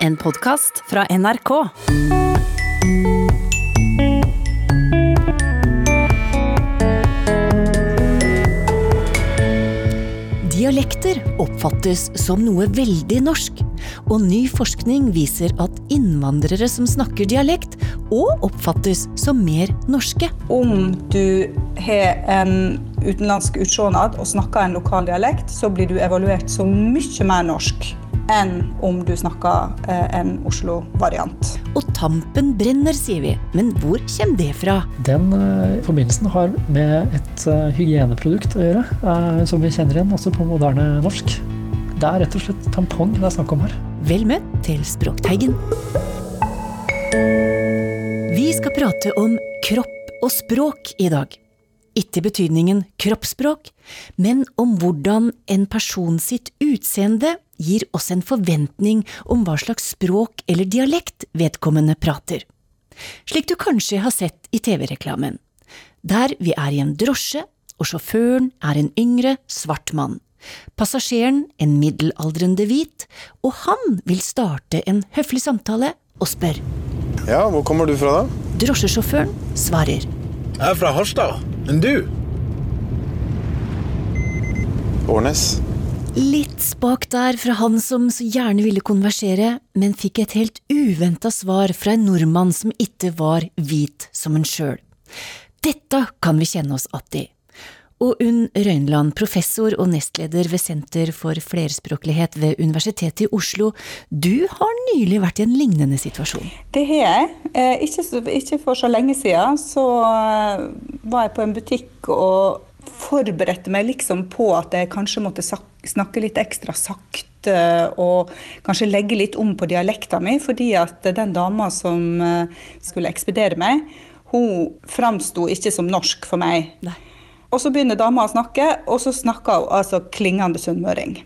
en podkast fra NRK. Dialekter oppfattes som noe veldig norsk, og ny forskning viser at innvandrere som snakker dialekt, og oppfattes som mer norske. Om du har en utenlandsk utseendet og snakker en lokal dialekt, så blir du evaluert som mye mer norsk enn om du snakker eh, en Oslo-variant. Og tampen brenner, sier vi. Men hvor kommer det fra? Den uh, forbindelsen har med et uh, hygieneprodukt å gjøre, som vi kjenner igjen også på moderne norsk. Det er rett og slett tampong det er snakk om her. Vel møtt til Språkteigen. Vi skal prate om kropp og språk i dag. Ikke betydningen kroppsspråk, men om hvordan en person sitt utseende gir oss en forventning om hva slags språk eller dialekt vedkommende prater. Slik du kanskje har sett i TV-reklamen, der vi er i en drosje og sjåføren er en yngre, svart mann. Passasjeren en middelaldrende hvit, og han vil starte en høflig samtale og spør. Ja, hvor kommer du fra da? Drosjesjåføren svarer. Jeg er fra Harstad. Men du? Årnes. Litt spak der fra han som så gjerne ville konversere, men fikk et helt uventa svar fra en nordmann som ikke var hvit som en sjøl. Dette kan vi kjenne oss att i. Og Unn Røynland, professor og nestleder ved Senter for flerspråklighet ved Universitetet i Oslo, du har nylig vært i en lignende situasjon? Det har jeg. Eh, ikke, ikke, for så lenge siden så eh, var jeg på en butikk og forberedte meg liksom på at jeg kanskje måtte snakke litt ekstra sakte og kanskje legge litt om på dialekta mi, fordi at den dama som eh, skulle ekspedere meg, hun framsto ikke som norsk for meg. Nei. Og så begynner dama å snakke, og så snakker hun altså klingende sunnmøring.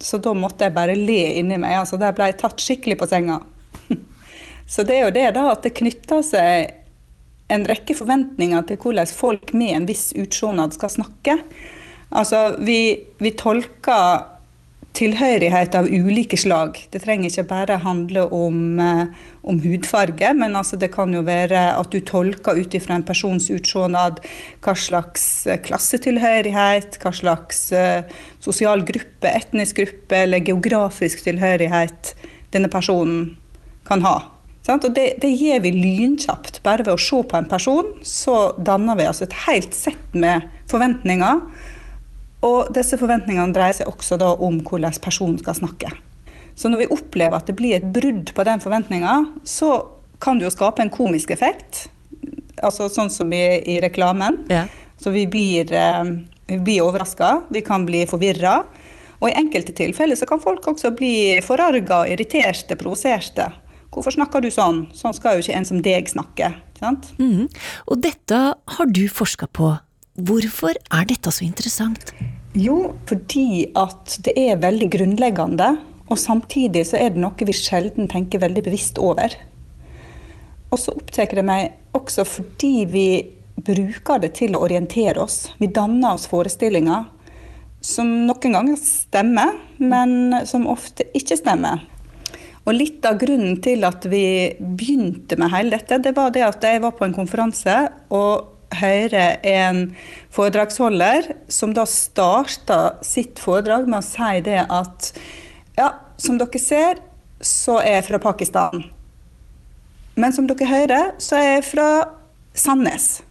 Så da måtte jeg bare le inni meg. altså Der ble jeg tatt skikkelig på senga. så det er jo det, da, at det knytter seg en rekke forventninger til hvordan folk med en viss utsjånad skal snakke. Altså, vi, vi tolker tilhørighet av ulike slag. Det trenger ikke bare handle om, eh, om hudfarge, men altså det kan jo være at du tolker ut ifra en persons utseende hva slags eh, klassetilhørighet, hva slags uh, sosial gruppe, etnisk gruppe eller geografisk tilhørighet denne personen kan ha. Og det, det gir vi lynkjapt. Bare ved å se på en person, så danner vi altså et helt sett med forventninger og disse forventningene dreier seg også om hvordan personen skal snakke. Så når vi opplever at det blir et brudd på den forventninga, så kan det jo skape en komisk effekt. Altså sånn som i, i reklamen. Ja. Så vi blir, eh, blir overraska, vi kan bli forvirra. Og i enkelte tilfeller så kan folk også bli forarga, irriterte, provoserte. Hvorfor snakker du sånn? Sånn skal jo ikke en som deg snakke. Mm. Og dette har du forska på. Hvorfor er dette så interessant? Jo, fordi at det er veldig grunnleggende. Og samtidig så er det noe vi sjelden tenker veldig bevisst over. Og så opptar det meg også fordi vi bruker det til å orientere oss. Vi danner oss forestillinger som noen ganger stemmer, men som ofte ikke stemmer. Og litt av grunnen til at vi begynte med hele dette, det var det at jeg var på en konferanse og høre en foredragsholder som da starta sitt foredrag med å si det at ja, som dere ser, så er jeg fra Pakistan. Men som dere hører, så er jeg fra Sandnes.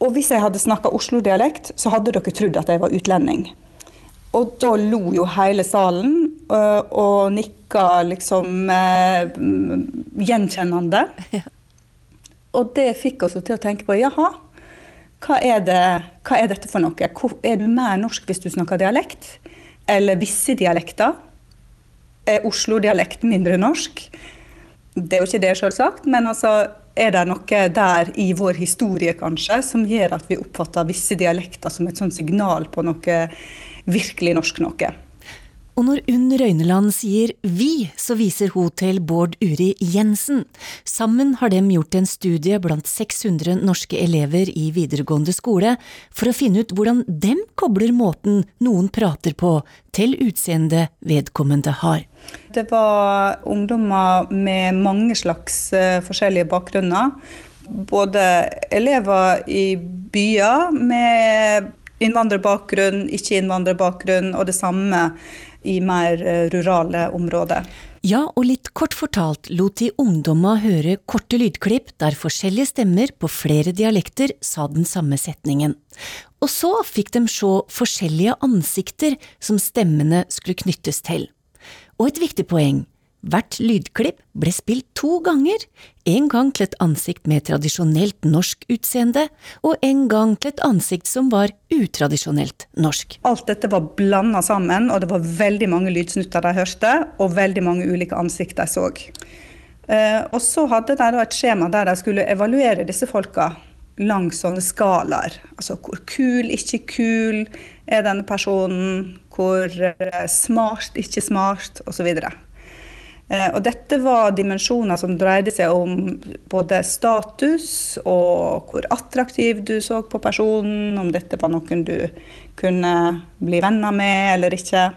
Og hvis jeg hadde snakka Oslo-dialekt, så hadde dere trodd at jeg var utlending. Og da lo jo hele salen og, og nikka liksom eh, gjenkjennende. Og det fikk oss til å tenke på jaha, hva er, det, hva er dette for noe? Er du mer norsk hvis du snakker dialekt? Eller visse dialekter? Er Oslo-dialekt mindre norsk? Det er jo ikke det, selvsagt, men altså, er det noe der i vår historie kanskje, som gjør at vi oppfatter visse dialekter som et sånt signal på noe virkelig norsk noe? Og når Unn Røyneland sier vi, så viser hun til Bård Uri Jensen. Sammen har de gjort en studie blant 600 norske elever i videregående skole for å finne ut hvordan dem kobler måten noen prater på, til utseendet vedkommende har. Det var ungdommer med mange slags eh, forskjellige bakgrunner. Både elever i byer med innvandrerbakgrunn, ikke-innvandrerbakgrunn, og det samme i mer eh, rurale områder. Ja, og litt kort fortalt lot de ungdommer høre korte lydklipp der forskjellige stemmer på flere dialekter sa den samme setningen. Og så fikk de se forskjellige ansikter som stemmene skulle knyttes til. Og et viktig poeng, Hvert lydklipp ble spilt to ganger, en gang til et ansikt med tradisjonelt norsk utseende, og en gang til et ansikt som var utradisjonelt norsk. Alt dette var blanda sammen, og det var veldig mange lydsnutter de hørte, og veldig mange ulike ansikt de så. Eh, og så hadde de et skjema der de skulle evaluere disse folka langs sånne skalaer. Altså hvor kul, ikke kul er denne personen, hvor eh, smart, ikke smart, osv. Eh, og dette var dimensjoner som dreide seg om både status og hvor attraktiv du så på personen, om dette var noen du kunne bli venner med eller ikke.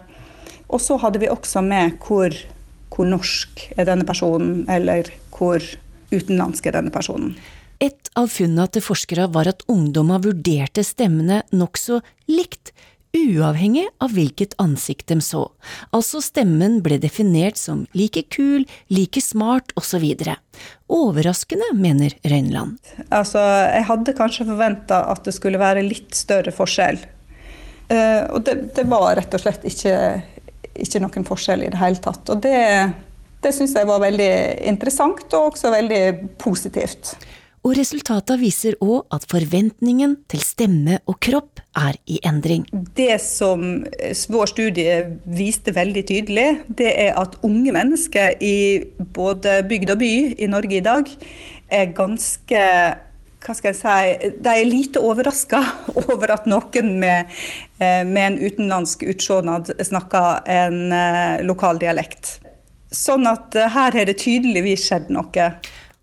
Og så hadde vi også med hvor, hvor norsk er denne personen, eller hvor utenlandsk er denne personen. Et av funnene til forskere var at ungdommer vurderte stemmene nokså likt uavhengig av hvilket ansikt de så, altså stemmen ble definert som like kul, like smart osv. Overraskende, mener Røynland. Altså, jeg hadde kanskje forventa at det skulle være litt større forskjell. Uh, og det, det, var rett og slett ikke, ikke, noen forskjell i det hele tatt. Og det, det syns jeg var veldig interessant, og også veldig positivt. Og resultatene viser òg at forventningen til stemme og kropp er i endring. Det som vår studie viste veldig tydelig, det er at unge mennesker i både bygd og by i Norge i dag er ganske hva skal jeg si, De er lite overraska over at noen med, eh, med en utenlandsk utsjånad snakker en eh, lokal dialekt. Sånn at eh, her har det tydeligvis skjedd noe.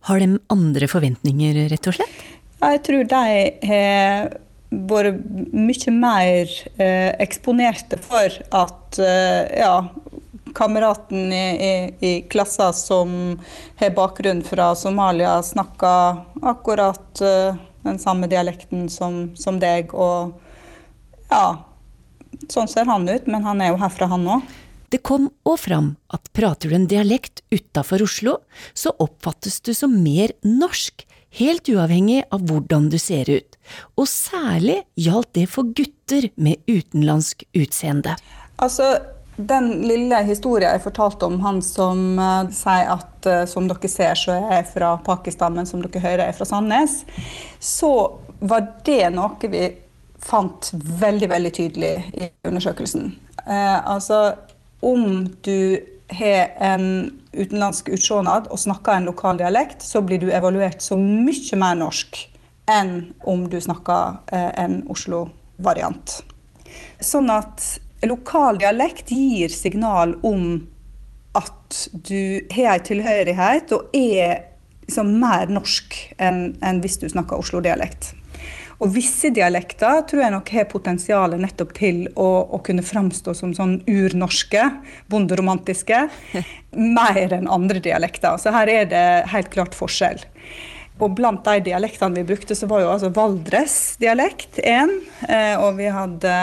Har de andre forventninger, rett og slett? Jeg tror de har vært mye mer eh, eksponerte for at eh, ja, kameraten i, i, i klassen som har bakgrunn fra Somalia, snakker akkurat eh, den samme dialekten som, som, deg. Og ja, sånn ser han ut, men han er jo herfra, han òg. Det kom òg fram at prater du en dialekt utafor Oslo, så oppfattes du som mer norsk, helt uavhengig av hvordan du ser ut. Og særlig gjaldt det for gutter med utenlandsk utseende. Altså, den lille historien jeg fortalte om han som uh, sier at uh, som dere ser, så er jeg fra Pakistan, men som dere hører er fra Sandnes, så var det noe vi fant veldig, veldig tydelig i undersøkelsen. Uh, altså, om du har en utenlandsk utsjånad og snakker en lokal dialekt, så blir du evaluert så mye mer norsk enn om du snakker eh, en Oslo-variant. Sånn at lokal dialekt gir signal om at du har en tilhørighet og er liksom mer norsk enn, hvis du snakker Oslo-dialekt. Og visse dialekter tror jeg nok har potensial nettopp til å, å kunne framstå som sånn urnorske, bonderomantiske, mer enn andre dialekter. Så her er det helt klart forskjell. Og blant de dialektene vi brukte, så var jo altså Valdres-dialekt én. Eh, og vi hadde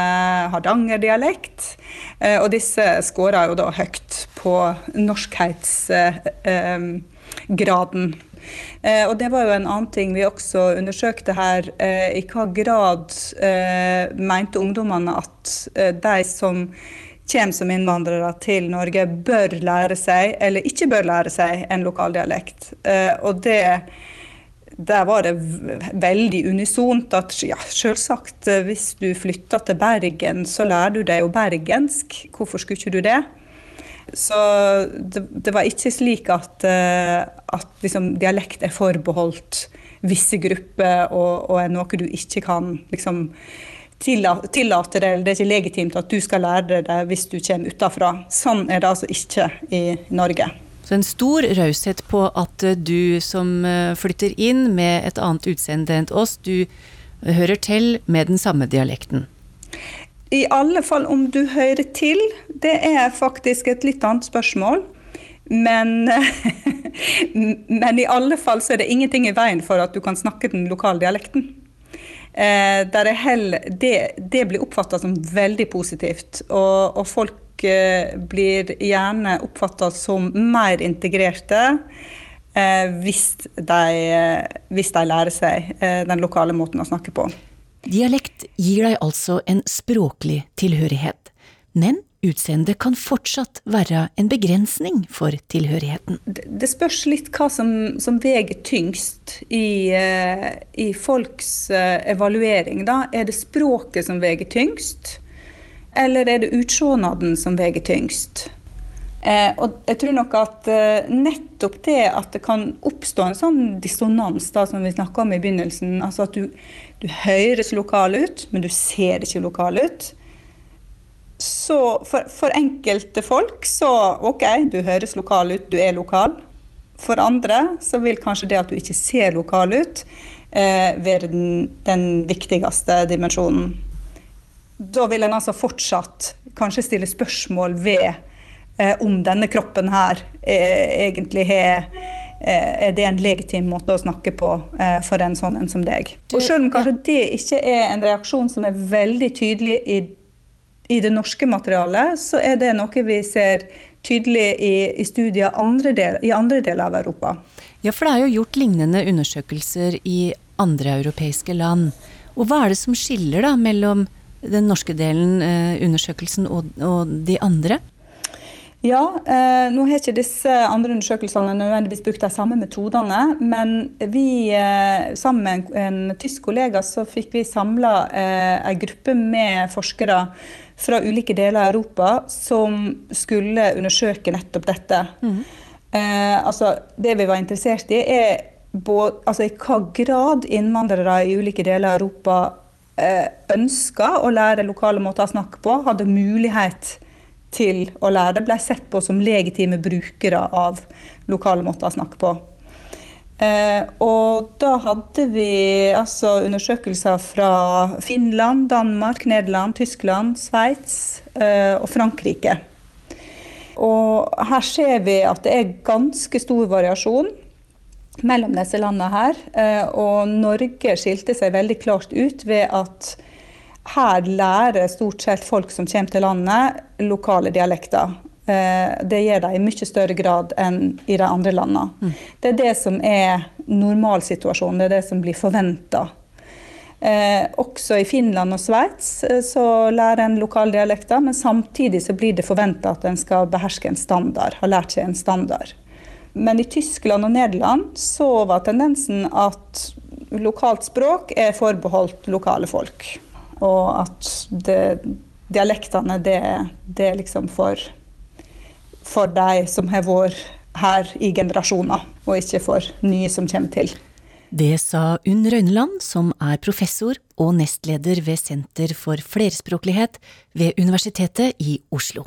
Hardanger-dialekt. Eh, og disse skåra jo da høyt på norskhetsgraden. Eh, og det var jo en annen ting vi også undersøkte her. Eh, I hva grad eh, mente ungdommene at de som kommer som innvandrere til Norge, bør lære seg, eller ikke bør lære seg, en lokal dialekt. Og det der var det veldig unisont at ja, selvsagt, hvis du flytter til Bergen, så lærer du deg jo bergensk. Hvorfor skulle ikke du det? Så det, det, var ikke slik at, uh, at liksom, dialekt er forbeholdt visse grupper og, og, er noe du ikke kan liksom, tillate, det, eller det er ikke legitimt at du skal lære det hvis du kommer utafra. Sånn er det altså ikke i Norge. Så en stor raushet på at du som eh, flytter inn med et annet utseende enn oss, du hører til med den samme dialekten. I alle fall om du hører til, det er faktisk et litt annet spørsmål. Men, men, i alle fall så er det ingenting i veien for at du kan snakke den lokale dialekten. Eh, hell, det, det, blir oppfatta som veldig positivt, og, og folk eh, blir gjerne oppfatta som mer integrerte eh, hvis, de, hvis, de, lærer seg den lokale måten å snakke på. Dialekt gir deg altså en språklig tilhørighet, men utseendet kan fortsatt være en begrensning for tilhørigheten. Det spørs litt hva som, som veier tyngst i, uh, i folks uh, evaluering. Da. Er det språket som veier tyngst, eller er det utseendet som veier tyngst? Eh, og jeg tror nok at eh, nettopp det at det kan oppstå en sånn dissonans da, som vi snakka om i begynnelsen, altså at du, du høres lokal ut, men du ser ikke lokal ut, så for, for, enkelte folk så OK, du høres lokal ut, du er lokal. For andre så vil kanskje det at du ikke ser lokal ut, eh, være den, den, viktigste dimensjonen. Da vil en altså fortsatt kanskje stille spørsmål ved om denne kroppen her eh, egentlig har eh, er det en legitim måte å snakke på eh, for en sånn en som deg. Og Selv om kanskje det ikke er en reaksjon som er veldig tydelig i i det norske materialet så er det noe vi ser tydelig i, i studier andre del, i andre deler av Europa. Ja, for det er jo gjort lignende undersøkelser i andre europeiske land. Og hva er det som skiller da mellom den norske delen, eh, undersøkelsen, og, og de andre? Ja, eh, nå har ikke disse andre undersøkelsene nødvendigvis brukt de samme metodene. Men vi, eh, sammen med en, en tysk kollega, så fikk vi samla eh, en gruppe med forskere fra ulike deler av Europa som skulle undersøke nettopp dette. Mm. Eh, altså, det vi var interessert i, er både, altså, i hva grad innvandrere i ulike deler av Europa eh, ønska å lære lokale måter å snakke på, hadde mulighet til å lære ble sett på som legitime brukere av lokale måter å snakke på. Eh, og da hadde vi altså undersøkelser fra Finland, Danmark, Nederland, Tyskland, Sveits eh, og Frankrike. Og her ser vi at det er ganske stor variasjon mellom disse landene her. Eh, og Norge skilte seg veldig klart ut ved at her lærer stort sett folk som kommer til landet, lokale dialekter. Eh, det gjør de i mye større grad enn i de andre landene. Mm. Det er det som er normalsituasjonen, det er det som blir forventa. Eh, også i Finland og Sveits eh, så lærer en lokaldialekter, men samtidig så blir det forventa at en skal beherske en standard, ha lært seg en standard. Men i Tyskland og Nederland så var tendensen at lokalt språk er forbeholdt lokale folk. Og at det, dialektene det, det er liksom for for de som har vært her i generasjoner, og ikke for nye som kommer til. Det sa Unn Røyneland, som er professor og nestleder ved Senter for flerspråklighet ved Universitetet i Oslo.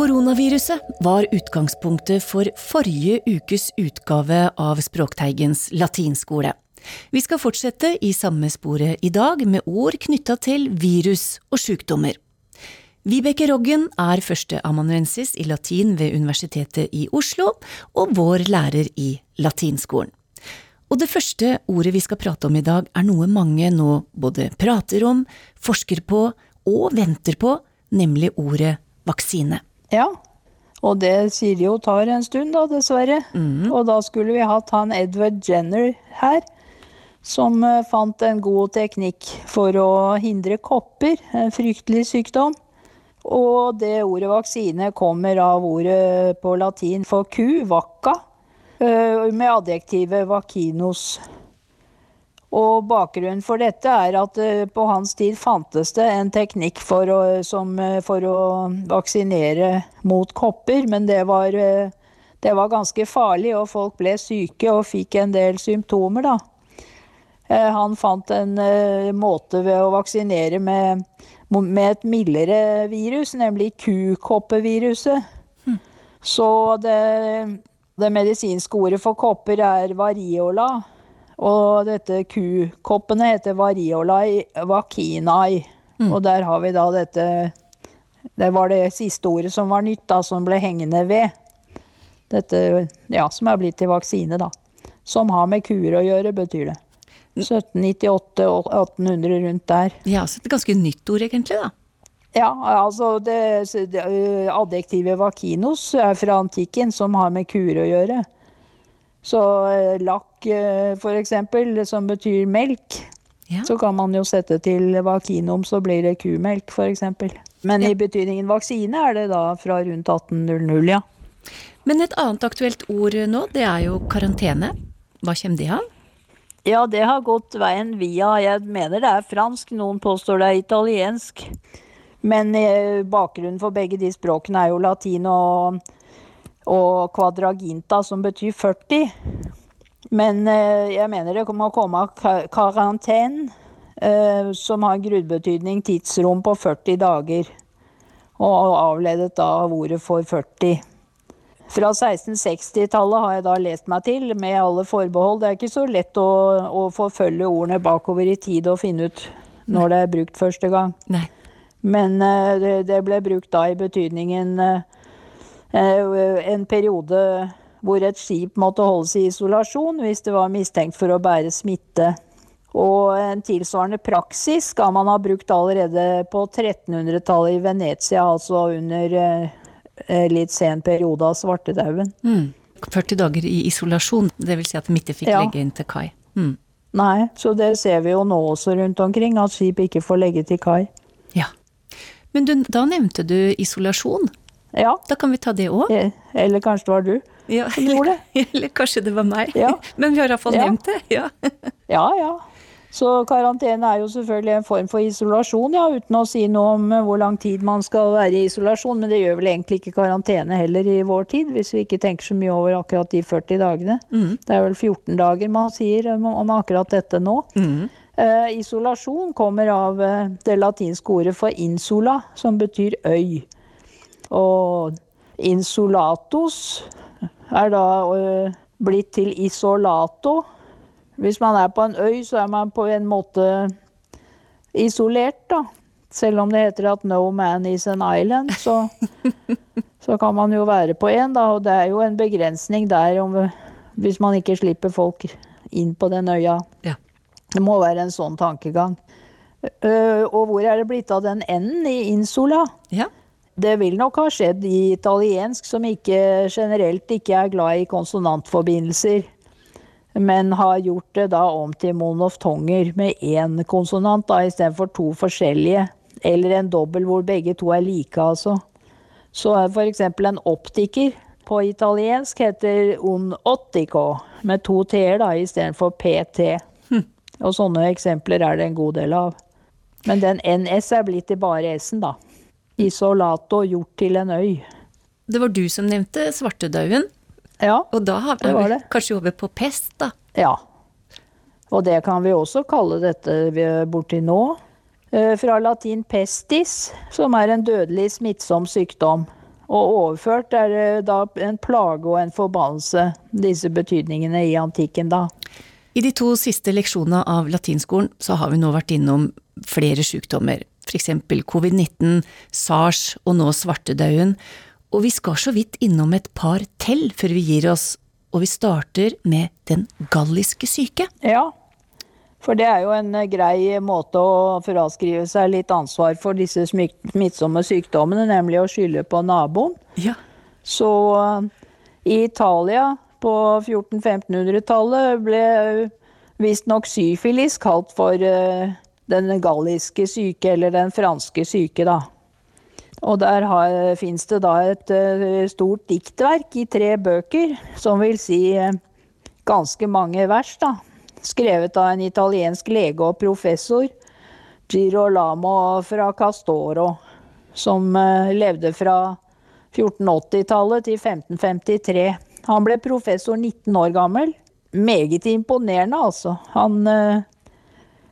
Koronaviruset var utgangspunktet for forrige ukes utgave av Språkteigens latinskole. Vi skal fortsette i samme sporet i dag med ord knytta til virus og sykdommer. Vibeke Roggen er førsteamanuensis i latin ved Universitetet i Oslo, og vår lærer i latinskolen. Og det første ordet vi skal prate om i dag, er noe mange nå både prater om, forsker på og venter på, nemlig ordet vaksine. Ja, og det sier jo tar en stund, da, dessverre. Mm. Og da skulle vi hatt han Edward Jenner her, som eh, fant en god teknikk for å hindre kopper, en fryktelig sykdom. Og det ordet vaksine kommer av ordet på latin for ku, vacca, eh, med adjektivet vakinos. Og bakgrunnen for dette er at eh, på hans tid fantes det en teknikk for å, som, eh, for å vaksinere mot kopper, men det var, eh, det var ganske farlig, og folk ble syke og fikk en del symptomer, da. Han fant en måte ved å vaksinere med, med et mildere virus, nemlig kukoppeviruset. Så det, det medisinske ordet for kopper er variola. Og dette kukoppene heter variolae Mm. Og der har vi da dette Det var det siste ordet som var nytt, da, som ble hengende ved. Dette, ja, som er blitt til vaksine, da. Som har med kuer å gjøre, betyr det. 1798 og 1800 rundt der. Ja, så et ganske nytt ord, egentlig, da. Ja, altså det, det adjektivet vakinos er fra antikken, som har med kuer å gjøre. Så lakk, for eksempel, som betyr melk, Ja. så kan man jo sette til vakinum, så blir det kumelk, eksempel. Men i betydningen vaksine er det da fra rundt 1800, ja. Men et annet aktuelt ord nå, det er jo karantene. Hva kommer det av? Ja, det har gått veien via Jeg mener det er fransk, noen påstår det er italiensk. Men eh, bakgrunnen for begge de språkene er jo latin og, og quadraginta, som betyr 40. Men eh, jeg mener det må komme av karantene, eh, som har grunnbetydning tidsrom på 40 dager. Og avledet da av ordet for 40. Fra 1660-tallet har jeg da lest meg til, med alle forbehold. Det er ikke så lett å, å forfølge ordene bakover i tid og finne ut når det er brukt første gang. Nei. Men eh, det, det ble brukt da i betydningen en periode hvor et skip måtte holdes i isolasjon hvis det var mistenkt for å bære smitte. Og en tilsvarende praksis skal man ha brukt allerede på 1300-tallet i Venezia, altså under eh, litt sen periode av svartedauden. Mm. 40 dager i isolasjon, det vil si at de ikke fikk Ja. legge inn til kai. Mm. Nei, så det ser vi jo nå også rundt omkring, at skip ikke får legge til kai. Ja. Men du, da nevnte du isolasjon. Ja, Da kan vi ta det òg. eh, eller kanskje det var du. Ja, som gjorde eller, eller kanskje det var meg. Ja. Men vi har iallfall Ja. nevnt det. Ja. Ja, ja. Så karantene er jo selvfølgelig en form for isolasjon, ja, uten å si noe om eh, hvor lang tid man skal være i isolasjon. Men det gjør vel egentlig ikke karantene heller i vår tid, hvis vi ikke tenker så mye over akkurat de 40 dagene. Det er vel 14 dager man sier om, akkurat dette nå. Eh, isolasjon kommer av eh, det latinske ordet for insula, som betyr øy. Og insulatus er da blitt til isolato. Hvis man er på en øy, så er man på en måte isolert, da. Selv om det heter at 'no man is an island', så, så kan man jo være på en, da. Og det er jo en begrensning der om, hvis man ikke slipper folk inn på den øya. Ja. Det må være en sånn tankegang. Uh, og hvor er det blitt av den n-en i insula? ja. Det vil nok ha skjedd i italiensk, som ikke generelt ikke er glad i konsonantforbindelser. Men har gjort det da om til monoftonger med én konsonant da, istedenfor to forskjellige. Eller en dobbel hvor begge to er like, altså. Så f.eks. en optiker på italiensk heter un ottico, med to t-er da, istedenfor pt. Og sånne eksempler er det en god del av. Men den NS er blitt til bare S-en, da. Isolato gjort til en øy. Det var du som nevnte svartedauden, Ja, og da har vi det. kanskje over på pest, da. ja. Og det kan vi også kalle dette vi er borti nå. Eh, Fra latin pestis, som er en dødelig smittsom sykdom. Og overført er det da en plage og en forbannelse, disse betydningene i antikken da. I de to siste leksjonene av latinskolen så har vi nå vært innom flere sykdommer, f.eks. covid-19, sars og nå svartedauden, og vi skal så vidt innom et par til før vi gir oss, og vi starter med den galliske syke. Ja, for det er jo en eh, grei måte å fraskrive seg litt ansvar for disse smittsomme sykdommene, nemlig å skylde på naboen. Ja. Så eh, i Italia på 1400-1500-tallet ble uh, visstnok syfilis kalt for eh, den galliske syke, eller den franske syke, da. Og der fins det da et eh, stort diktverk i tre bøker, som vil si eh, ganske mange vers, da. skrevet av en italiensk lege og professor, Girolamo fra Castoro, som eh, levde fra 1480-tallet til 1553. Han ble professor 19 år gammel. Meget imponerende, altså. Han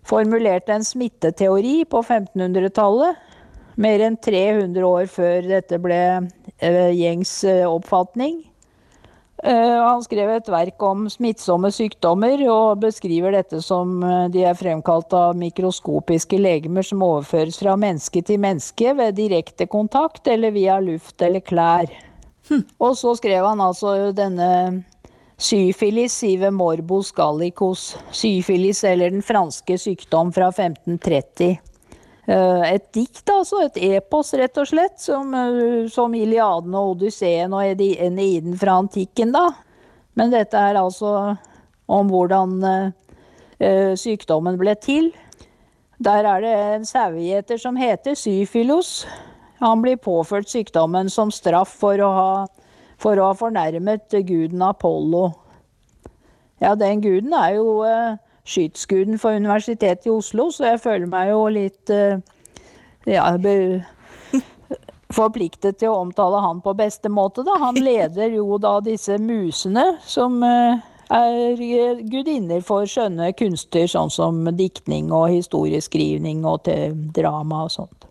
formulerte en smitteteori på 1500-tallet. Mer enn 300 år før dette ble eh, gjengs eh, oppfatning. Eh, han skrev et verk om smittsomme sykdommer, og beskriver dette som de er fremkalt av mikroskopiske legemer som overføres fra menneske til menneske ved direkte kontakt eller via luft eller klær. Og så skrev han altså denne syfilis sive morbus gallicus. Syfilis, eller den franske sykdom fra 1530. Eh, Et dikt, altså. Et epos, rett og slett. Som, eh, som Iliaden og Odysseen og Eneiden fra antikken, da. Men dette er altså om hvordan eh, sykdommen ble til. Der er det en sauegjeter som heter Syfilos. Han blir påført sykdommen som straff for å ha, for å ha fornærmet guden Apollo. Ja, den guden er jo eh, skytsguden for Universitetet i Oslo, så jeg føler meg jo litt eh, ja, forpliktet til å omtale han på beste måte, da. Han leder jo da disse musene som eh, er gudinner for skjønne kunster, sånn som diktning og historieskrivning og drama og sånt.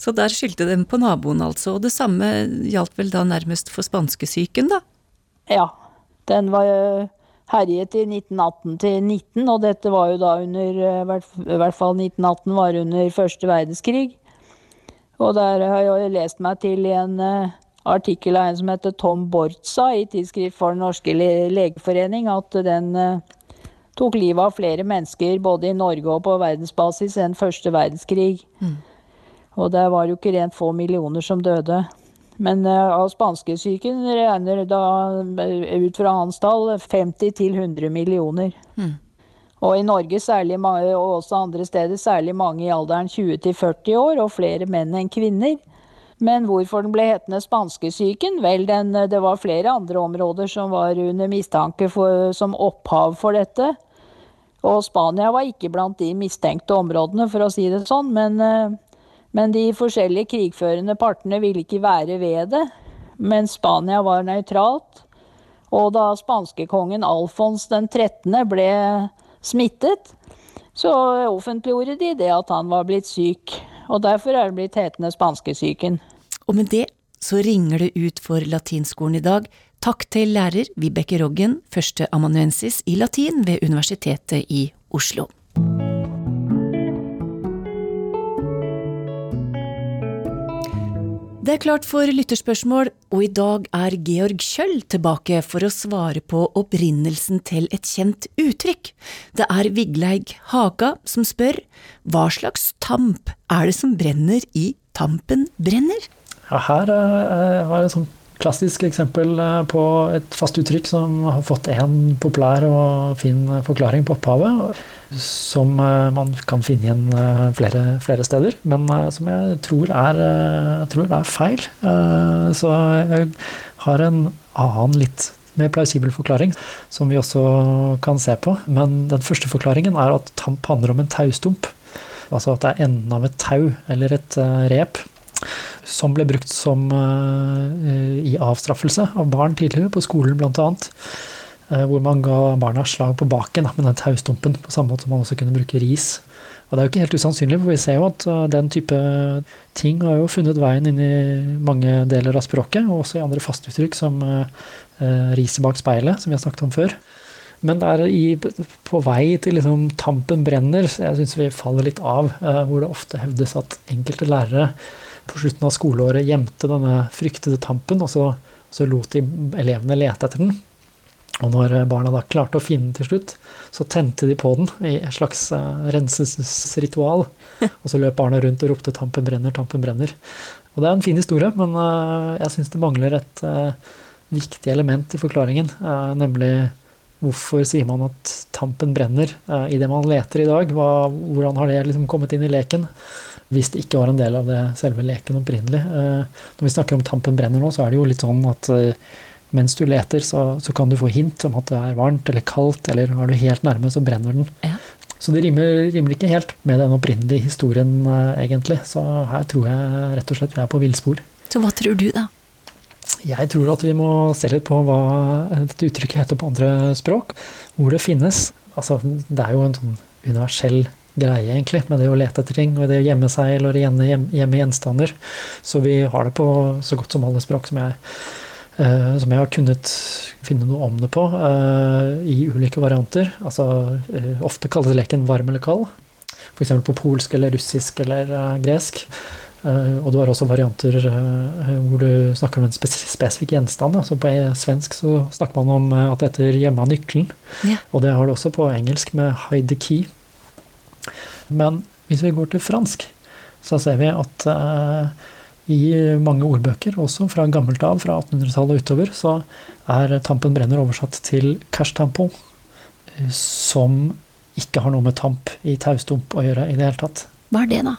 Så der skyldte den på naboen, altså. Og det samme gjaldt vel da nærmest for spanskesyken, da? Ja. Den var eh, herjet i 1918 til 19, og dette var jo da under eh, I hvert fall 1918 var under første verdenskrig. Og der har jeg lest meg til i en eh, artikkel av en som heter Tom Bortza i Tidsskrift for Den norske legeforening, at den tok livet av flere mennesker både i Norge og på verdensbasis enn første verdenskrig. Og det var jo ikke rent få millioner som døde. Men eh, av spanskesyken regner da ut fra hans tall 50 til 100 millioner. Og i Norge særlig og også andre steder særlig mange i alderen 20 til 40 år, og flere menn enn kvinner. Men hvorfor den ble hetende spanskesyken? Vel, den, eh, det var flere andre områder som var under mistanke for, som opphav for dette. Og Spania var ikke blant de mistenkte områdene, for å si det sånn. Men, eh, men de forskjellige krigførende partene ville ikke være ved det. Men Spania var nøytralt. Og da spanskekongen Alfons den 13. ble smittet, så offentliggjorde de det at han var blitt syk. Og derfor er det blitt hetende spanskesyken. Og med det så ringer det ut for latinskolen i dag. Takk til lærer Vibeke Roggen, førsteamanuensis i latin ved Universitetet i Oslo. Det er klart for lytterspørsmål, og i dag er Georg Kjøll tilbake for å svare på opprinnelsen til et kjent uttrykk. Det er Vigleig Haga som spør hva slags tamp er det som brenner i Tampen brenner? Ja, her er var et sånt klassisk eksempel eh, på et fast uttrykk som har fått en populær og fin forklaring på opphavet, som eh, man kan finne igjen eh, flere, flere steder, men som jeg tror er, jeg tror er feil. Så jeg har en annen litt mer plausibel forklaring, som vi også kan se på. Men den første forklaringen er at tamp handler om en taustump. Altså at det er enden av et tau eller et rep som ble brukt som eh, i avstraffelse av barn tidligere, på skolen bl.a. Hvor man ga barna slag på baken med den taustumpen, på samme måte som man også kunne bruke ris. Og det er jo ikke helt usannsynlig, for vi ser jo at eh, den type ting har jo funnet veien inn i mange deler av språket, og også i andre fastuttrykk som eh, eh, riset bak speilet, som vi har snakket om før. Men det er i, på vei til liksom tampen brenner, så jeg syns vi faller litt av, eh, hvor det ofte hevdes at enkelte lærere på slutten av skoleåret gjemte denne fryktede tampen, og så, så lot de elevene lete etter den. Og når barna da klarte å finne den til slutt, så tente de på den i et slags eh, renselsesritual. Og så løp barna rundt og ropte 'tampen brenner, tampen brenner'. Og det er en fin historie, men eh, jeg syns det mangler et eh, viktig element i forklaringen. nemlig hvorfor sier man at tampen brenner i det man leter i dag? Hvordan har det liksom kommet inn i leken? Hvis det ikke var en del av det selve leken opprinnelig. Eh, når vi snakker om tampen brenner nå, så er det jo litt sånn at eh, mens du leter, så, så, kan du få hint om at det er varmt eller kaldt, eller er du helt nærme, så brenner den. Ja. Så det rimer, rimer, ikke helt med den opprinnelige historien, egentlig. Så her tror jeg rett og slett vi er på villspor. Så hva tror du, da? Jeg tror at vi må se litt på hva dette uttrykket heter på andre språk. Hvor det finnes. Altså, det er jo en sånn universell greie, egentlig, med det å lete etter ting og det å gjemme seg eller gjemme, gjemme gjenstander. Så vi har det på så godt som alle språk som jeg, uh, som jeg har kunnet finne noe om det på, uh, i ulike varianter. Altså, uh, ofte kalles leken varm eller kald. F.eks. på polsk eller russisk eller gresk. og du har også varianter hvor du snakker om en spesifikk gjenstand. Altså på svensk så snakker man om at det heter 'hjemme av nøkkelen'. Ja. Og det har du også på engelsk med 'hide the key'. Men hvis vi går til fransk, så ser vi at uh, i mange ordbøker, også fra gammelt av, fra 1800-tallet og utover, så er tampen brenner oversatt til cash tampon, som ikke har noe med tamp i taustump å gjøre i det hele tatt. Hva er det, da?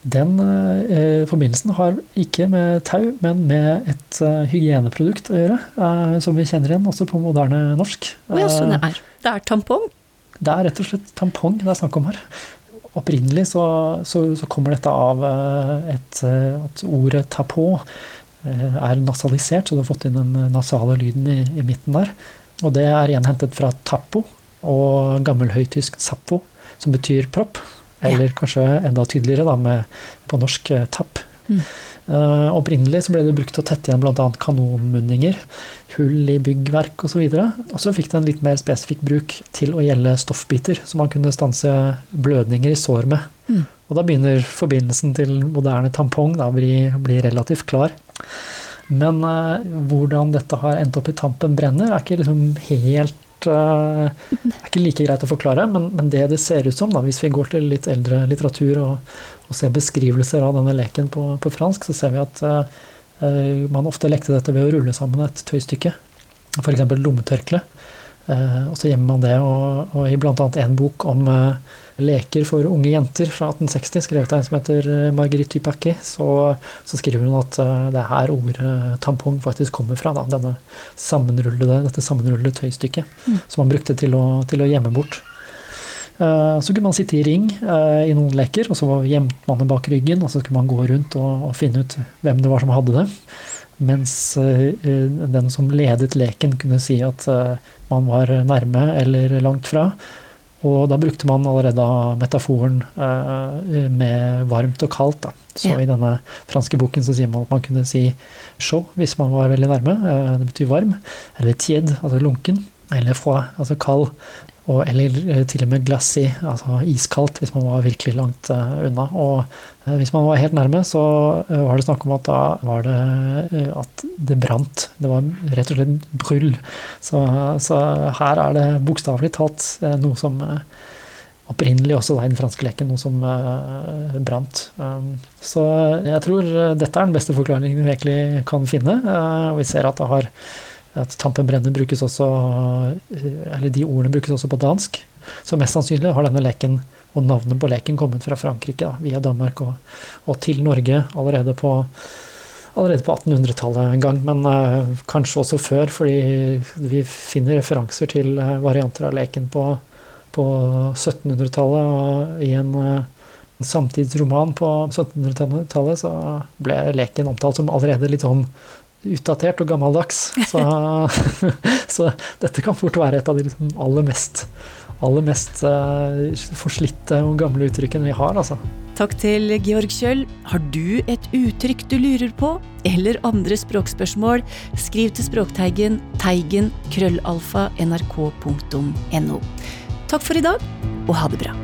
Den eh, forbindelsen har ikke med tau, men med et eh, hygieneprodukt å gjøre, Eh, som vi kjenner igjen også på moderne norsk. Oh, ja, sånn det er, det er tampong? Det er rett og slett tampong det er snakk om her. Opprinnelig så, så, så kommer dette av eh, et, eh, at ordet 'ta på' er nasalisert, så du har fått inn den nasale lyden i, i midten der. Og det er igjen hentet fra tappo og gammelhøytysk 'sappo', som betyr propp. Eller ja. kanskje enda tydeligere da, med, på norsk tapp. Mm. Uh, opprinnelig så ble det brukt til å tette igjen bl.a. kanonmunninger, hull i byggverk osv. Og, og så fikk det en litt mer spesifikk bruk til å gjelde stoffbiter, som man kunne stanse blødninger i sår med. Mm. Og da begynner forbindelsen til moderne tampong å bli, bli, relativt klar. Men uh, hvordan dette har endt opp i tampen brenner, er ikke liksom helt uh, er ikke like greit å forklare, men, men, det det ser ut som, da, hvis vi går til litt eldre litteratur og, og ser beskrivelser av denne leken på, på fransk, så ser vi at uh, man ofte lekte dette ved å rulle sammen et tøystykke. F.eks. lommetørkle. Uh, og så gjemmer man det. Og, og i bl.a. en bok om uh, leker for unge jenter fra 1860, skrevet av en som heter Marguerite Dupaquet, så, så, skriver hun at det er her ordet tampong faktisk kommer fra. Da, denne sammenrullede, dette sammenrullede tøystykket mm. som man brukte til å, til å gjemme bort. Eh, så kunne man sitte i ring eh, i noen leker, og så gjemte man det bak ryggen. Og så kunne man gå rundt og, og finne ut hvem det var som hadde det. Mens eh, den som ledet leken, kunne si at man var nærme eller langt fra. Og da brukte man allerede metaforen med varmt og kaldt. Da. Så ja. i denne franske boken så sier man at man kunne si chaud hvis man var veldig nærme. Det betyr varm. Eller tied, altså lunken. Eller froid, altså kald. Og, eller eh, til og med glassy, altså iskaldt, hvis man var virkelig langt uh, unna. Og uh, hvis man var helt nærme, så uh, var det snakk om at da var det at det brant. Det var rett og slett brull. Så, så her er det bokstavelig talt noe som opprinnelig også da, i den franske leken, noe som brant. Um, så jeg tror dette er den beste forklaringen vi egentlig kan finne. og vi ser at det har at tampen brenner brukes også Eller de ordene brukes også på dansk. Så mest sannsynlig har denne leken og navnet på leken kommet fra Frankrike da, via Danmark og, og, til Norge allerede på, på 1800-tallet en gang. Men uh, kanskje også før, fordi vi finner referanser til uh, varianter av leken på, på 1700-tallet. Og i en uh, samtidsroman på 1700-tallet så ble leken omtalt som allerede litt sånn utdatert og gammeldags. Så, så, dette kan fort være et av de liksom aller mest, aller mest uh, forslitte og gamle uttrykkene vi har. Altså. Takk til Georg Kjøll. Har du et uttrykk du lurer på, eller andre språkspørsmål, skriv til Språkteigen teigen krøllalfa nrk.no. Takk for i dag, og ha det bra.